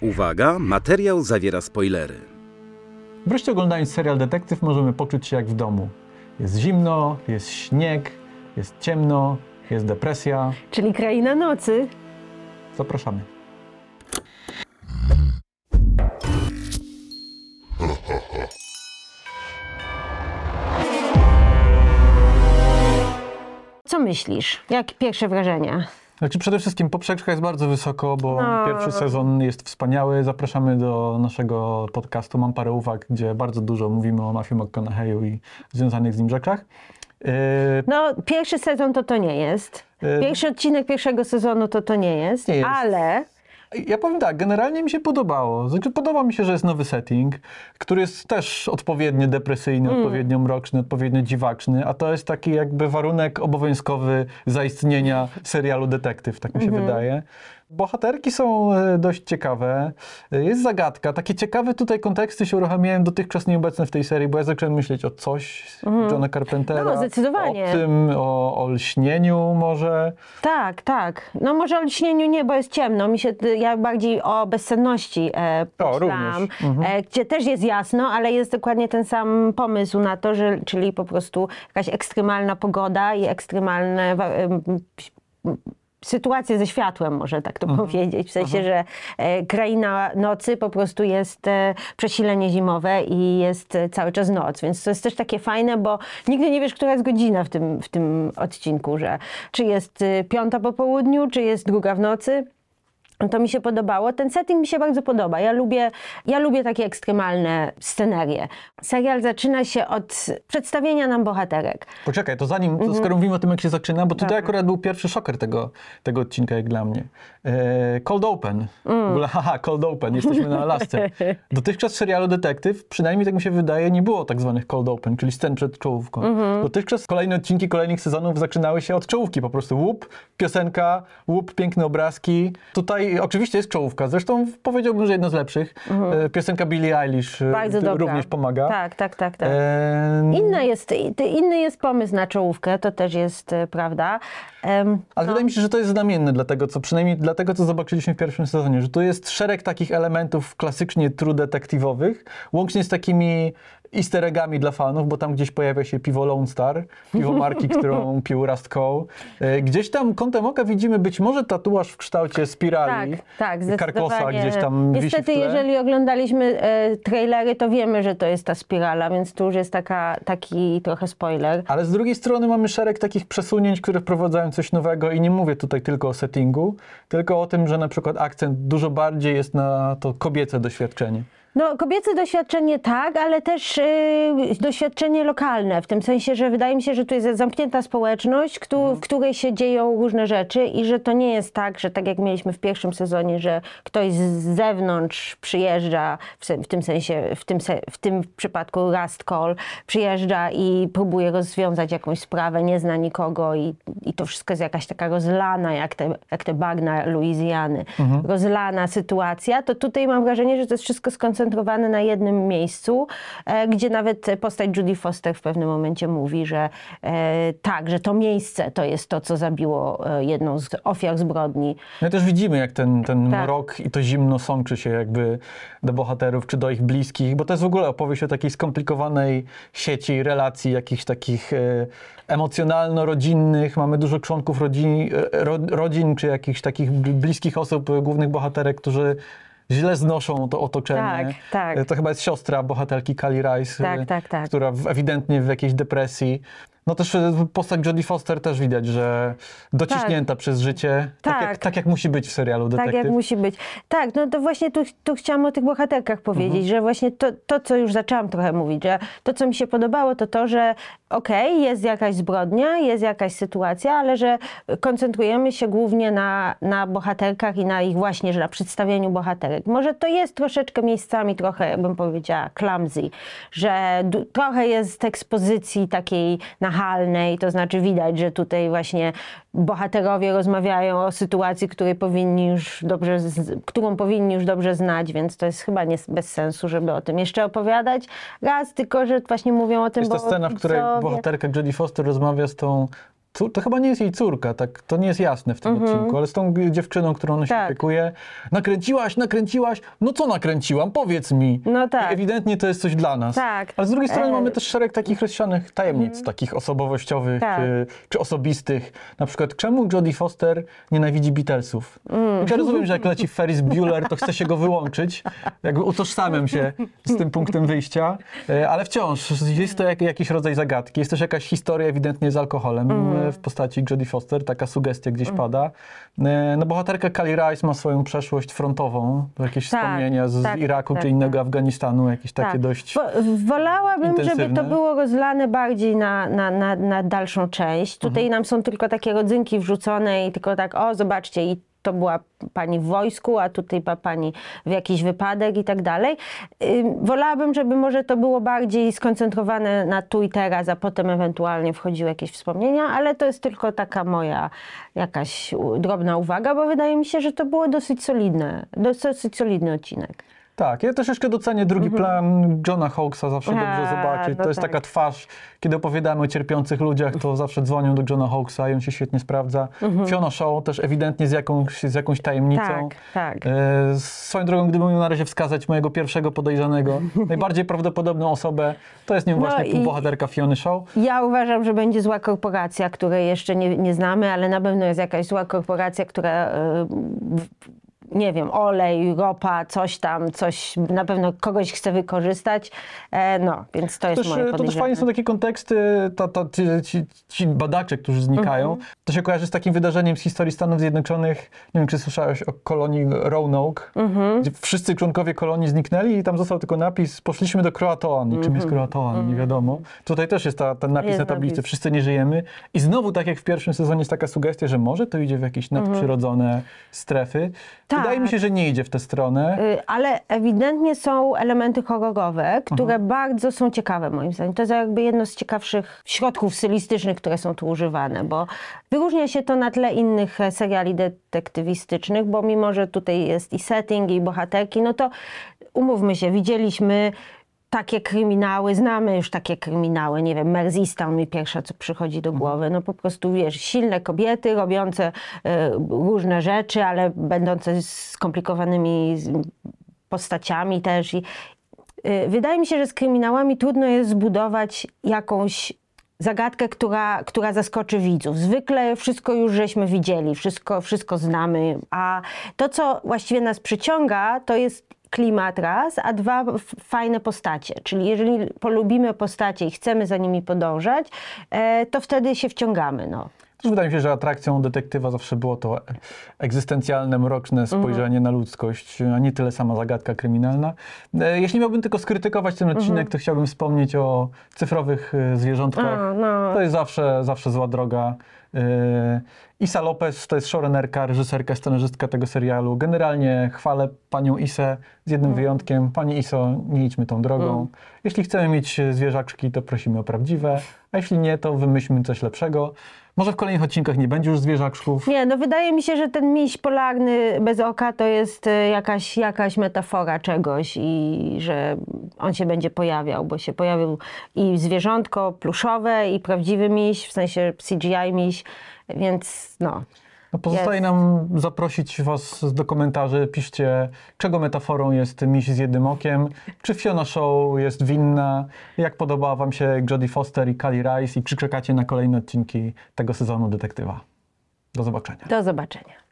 Uwaga, materiał zawiera spoilery. Wreszcie oglądając serial Detektyw możemy poczuć się jak w domu. Jest zimno, jest śnieg, jest ciemno, jest depresja. Czyli Kraina Nocy. Zapraszamy. Co myślisz? Jak pierwsze wrażenia? Znaczy przede wszystkim poprzeczka jest bardzo wysoko, bo No. pierwszy sezon jest wspaniały. Zapraszamy do naszego podcastu Mam parę uwag, gdzie bardzo dużo mówimy o Matthew McConaughey'u i związanych z nim rzeczach. Yy, No, pierwszy sezon to to nie jest. Yy. Pierwszy odcinek pierwszego sezonu to to nie jest, Nie jest. ale Ja powiem tak, generalnie mi się podobało. Znaczy, podoba mi się, że jest nowy setting, który jest też odpowiednio depresyjny, odpowiednio mroczny, odpowiednio dziwaczny, a to jest taki jakby warunek obowiązkowy zaistnienia serialu Detektyw, tak mi się wydaje. Bohaterki są e, dość ciekawe. E, Jest zagadka. Takie ciekawe tutaj konteksty się uruchamiają dotychczas nieobecne w tej serii, bo ja zacząłem myśleć o coś Johna Carpentera. No, zdecydowanie. O tym, o, o lśnieniu może. tak, tak. No może o lśnieniu nie, bo jest ciemno. Mi się, ja bardziej o bezsenności e, pomyślałam, również. Mhm. e, gdzie też jest jasno, ale jest dokładnie ten sam pomysł na to, że, czyli po prostu jakaś ekstremalna pogoda i ekstremalne wa- em, sytuacje ze światłem, może tak to powiedzieć. W sensie, że e, kraina nocy po prostu jest e, przesilenie zimowe i jest e, cały czas noc. Więc to jest też takie fajne, bo nigdy nie wiesz, która jest godzina w tym, w tym odcinku, że czy jest e, piąta po południu, czy jest druga w nocy. To mi się podobało. Ten setting mi się bardzo podoba. Ja lubię, ja lubię takie ekstremalne scenerie. Serial zaczyna się od przedstawienia nam bohaterek. Poczekaj, to zanim, to skoro mówimy o tym, jak się zaczyna, bo tutaj Mhm. Tak. akurat był pierwszy szoker tego, tego odcinka, jak dla mnie. E, cold Open. W Mm. ogóle, haha, Cold Open, jesteśmy na Alasce. Dotychczas w serialu Detektyw, przynajmniej tak mi się wydaje, nie było tak zwanych Cold Open, czyli scen przed czołówką. Mhm. Dotychczas kolejne odcinki kolejnych sezonów zaczynały się od czołówki, po prostu łup, piosenka, łup, piękne obrazki. Tutaj oczywiście jest czołówka, zresztą powiedziałbym, że jedna z lepszych. E, piosenka Billie Eilish e, Mhm. Również pomaga. Tak, tak, tak, tak. E, Inny jest, inny jest pomysł na czołówkę, to też jest e, prawda. Em, Ale wydaje mi się, że to jest znamienne dla tego, co przynajmniej dla tego, co zobaczyliśmy w pierwszym sezonie, że tu jest szereg takich elementów klasycznie true detektywowych, łącznie z takimi easter eggami dla fanów, bo tam gdzieś pojawia się piwo Lone Star, piwo marki, którą pił Rust Cole. E, Gdzieś tam kątem oka widzimy być może tatuaż w kształcie tak, spirali. tak, zdecydowanie. Karkosa gdzieś tam Niestety, jeżeli oglądaliśmy e, trailery, to wiemy, że to jest ta spirala, więc tu już jest taka, taki trochę spoiler. Ale z drugiej strony mamy szereg takich przesunięć, które wprowadzają coś nowego i nie mówię tutaj tylko o settingu, tylko o tym, że na przykład akcent dużo bardziej jest na to kobiece doświadczenie. No, kobiece doświadczenie tak, ale też y, doświadczenie lokalne, w tym sensie, że wydaje mi się, że tu jest zamknięta społeczność, któ- w której się dzieją różne rzeczy i że to nie jest tak, że tak jak mieliśmy w pierwszym sezonie, że ktoś z zewnątrz przyjeżdża, w, w tym sensie, w tym, se- w tym przypadku Rust Call, przyjeżdża i próbuje rozwiązać jakąś sprawę, nie zna nikogo i, i to wszystko jest jakaś taka rozlana, jak te, jak te bagna Luizjany, rozlana sytuacja, to tutaj mam wrażenie, że to jest wszystko skoncentrowane na jednym miejscu, e, gdzie nawet postać Judy Foster w pewnym momencie mówi, że e, tak, że to miejsce to jest to, co zabiło e, jedną z ofiar zbrodni. No i też widzimy, jak ten, ten Tak. mrok i to zimno sączy się jakby do bohaterów czy do ich bliskich, bo to jest w ogóle opowieść o takiej skomplikowanej sieci relacji, jakichś takich emocjonalno-rodzinnych. Mamy dużo członków rodzin, ro, rodzin czy jakichś takich bl- bliskich osób, głównych bohaterek, którzy źle znoszą to otoczenie. Tak, tak. To chyba jest siostra bohaterki Kali Rice, Tak, tak, tak. która ewidentnie w jakiejś depresji. No też e, postać Jodie Foster też widać, że dociśnięta przez życie, tak. Tak. jak, tak jak musi być w serialu Tak Detektyw. jak musi być. Tak, no to właśnie tu, tu chciałam o tych bohaterkach powiedzieć, że właśnie to, to, co już zaczęłam trochę mówić, że to, co mi się podobało, to to, że okej, jest jakaś zbrodnia, jest jakaś sytuacja, ale że koncentrujemy się głównie na, na bohaterkach i na ich właśnie, że na przedstawieniu bohaterek. Może to jest troszeczkę miejscami trochę, bym powiedziała, clumsy, że trochę jest ekspozycji takiej nachalnej, to znaczy widać, że tutaj właśnie bohaterowie rozmawiają o sytuacji, której powinni już dobrze, którą powinni już dobrze znać, więc to jest chyba nie, bez sensu, żeby o tym jeszcze opowiadać. Raz, tylko że właśnie mówią o tym, Jest ta bo scena, w której bohaterka Jodie Foster rozmawia z tą to chyba nie jest jej córka, tak, to nie jest jasne w tym odcinku, ale z tą dziewczyną, którą ona się Mhm. Tak. opiekuje. Nakręciłaś, nakręciłaś, no co nakręciłam, powiedz mi. No tak. I ewidentnie to jest coś dla nas. Tak. Ale z drugiej strony E, mamy też szereg takich rozsianych tajemnic, takich osobowościowych Tak. czy, czy osobistych. Na przykład, czemu Jodie Foster nienawidzi Beatlesów? Mm. Ja rozumiem, że jak leci Ferris Bueller, to chce się go wyłączyć. Jakby utożsamiam się z tym punktem wyjścia, e, ale wciąż jest to jak, jakiś rodzaj zagadki. Jest też jakaś historia ewidentnie z alkoholem Mm. E, w postaci Jodie Foster, taka sugestia gdzieś pada. E, No bohaterka Kali Rice ma swoją przeszłość frontową, jakieś Tak, wspomnienia z, tak, Iraku tak, czy innego tak. Afganistanu, jakieś takie Tak. dość... Wo- wolałabym, żeby intensywne. to było rozlane bardziej na, na, na, na dalszą część. Tutaj Mhm. nam są tylko takie rodzynki wrzucone i tylko tak, o zobaczcie, i to była pani w wojsku, a tutaj pa- pani w jakiś wypadek i tak dalej. Ym, Wolałabym, żeby może to było bardziej skoncentrowane na tu i teraz, a potem ewentualnie wchodziły jakieś wspomnienia, ale to jest tylko taka moja jakaś drobna uwaga, bo wydaje mi się, że to było dosyć solidne, dosyć solidny odcinek. Tak, ja jeszcze docenię drugi plan Johna Hawksa, zawsze Mhm. A, dobrze zobaczyć. no to jest tak. taka twarz, kiedy opowiadamy o cierpiących ludziach, to zawsze dzwonią do Johna Hawksa i on się świetnie sprawdza. Fiona Shaw też ewidentnie z jakąś, z jakąś tajemnicą. Mhm. Tak, tak. E, swoją drogą, gdybym miał na razie wskazać mojego pierwszego podejrzanego, najbardziej prawdopodobną osobę, to jest nią No właśnie półbohaterka Fiony Shaw. Ja uważam, że będzie zła korporacja, której jeszcze nie, nie znamy, ale na pewno jest jakaś zła korporacja, która, w- nie wiem, olej, ropa, coś tam, coś, na pewno kogoś chce wykorzystać. E, no, więc to jest Też, moje e, to też podejrzenie. fajnie są takie konteksty, ta, ta, ci, ci, ci badacze, którzy znikają. Mhm. To się kojarzy z takim wydarzeniem z historii Stanów Zjednoczonych. Nie wiem, czy słyszałeś o kolonii Roanoke, Mhm. gdzie wszyscy członkowie kolonii zniknęli i tam został tylko napis poszliśmy do Kroatoan. I czym jest Kroatoan? Nie wiadomo. Tutaj też jest ta, ten napis Mhm. Jest na tablicy. napis. Wszyscy nie żyjemy. I znowu, tak jak w pierwszym sezonie, jest taka sugestia, że może to idzie w jakieś nadprzyrodzone strefy. Mhm. Tak. Wydaje mi się, że nie idzie w tę stronę. Y, Ale ewidentnie są elementy horrorowe, które Mhm. bardzo są ciekawe moim zdaniem. To jest jakby jedno z ciekawszych środków stylistycznych, które są tu używane, bo wyróżnia się to na tle innych e, seriali detektywistycznych, bo mimo, że tutaj jest i setting, i bohaterki, no to umówmy się, widzieliśmy takie kryminały, znamy już takie kryminały, nie wiem, Merzistan mi pierwsza, co przychodzi do głowy, no po prostu, wiesz, silne kobiety robiące e, różne rzeczy, ale będące skomplikowanymi postaciami też i y, wydaje mi się, że z kryminałami trudno jest zbudować jakąś zagadkę, która, która zaskoczy widzów. Zwykle wszystko już żeśmy widzieli, wszystko, wszystko znamy, a to, co właściwie nas przyciąga, to jest klimat raz, a dwa fajne postacie. Czyli jeżeli polubimy postacie i chcemy za nimi podążać, e, to wtedy się wciągamy. No. Też wydaje mi się, że atrakcją detektywa zawsze było to egzystencjalne, mroczne spojrzenie Mhm. na ludzkość, a nie tyle sama zagadka kryminalna. E, Jeśli miałbym tylko skrytykować ten odcinek, Mhm. to chciałbym wspomnieć o cyfrowych e, zwierzątkach. A, no. To jest zawsze, zawsze zła droga. E, Isa Lopez to jest showrunnerka, reżyserka, scenarzystka tego serialu. Generalnie chwalę panią Isę z jednym Mhm. wyjątkiem. Pani Iso, nie idźmy tą drogą. Jeśli chcemy mieć zwierzaczki, to prosimy o prawdziwe, a jeśli nie, to wymyślmy coś lepszego. Może w kolejnych odcinkach nie będzie już zwierzaczków. Nie, no wydaje mi się, że ten miś polarny bez oka to jest e, jakaś, jakaś metafora czegoś i że on się będzie pojawiał, bo się pojawił i zwierzątko pluszowe i prawdziwy miś, w sensie CGI miś, więc no. No pozostaje Jest. nam zaprosić Was do komentarzy. Piszcie, czego metaforą jest miś z jednym okiem, czy Fiona Show jest winna, jak podobała Wam się Jodie Foster i Kali Rice i czy czekacie na kolejne odcinki tego sezonu Detektywa. Do zobaczenia. Do zobaczenia.